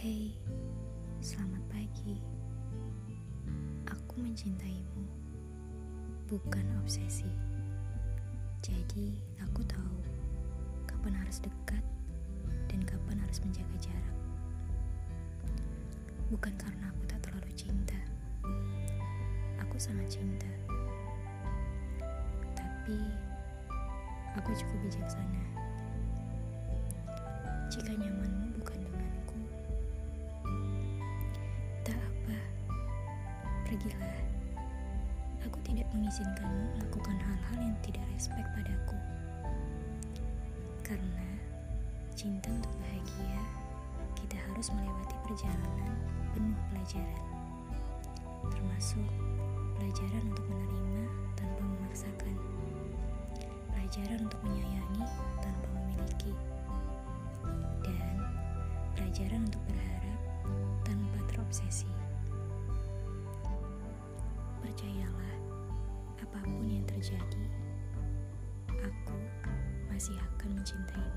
Hei, selamat pagi. Aku mencintaimu, bukan obsesi. Jadi, aku tahu kapan harus dekat dan kapan harus menjaga jarak. Bukan karena aku tak terlalu cinta. Aku sangat cinta. Tapi aku cukup bijaksana. Jika nyaman pergilah. Aku tidak mengizinkanmu melakukan hal-hal yang tidak respek padaku. Karena cinta untuk bahagia, kita harus melewati perjalanan penuh pelajaran. Termasuk pelajaran untuk menerima tanpa memaksakan. Pelajaran untuk menyayangi tanpa memiliki. Dan pelajaran untuk berharap tanpa terobsesi. Masih akan mencintaimu.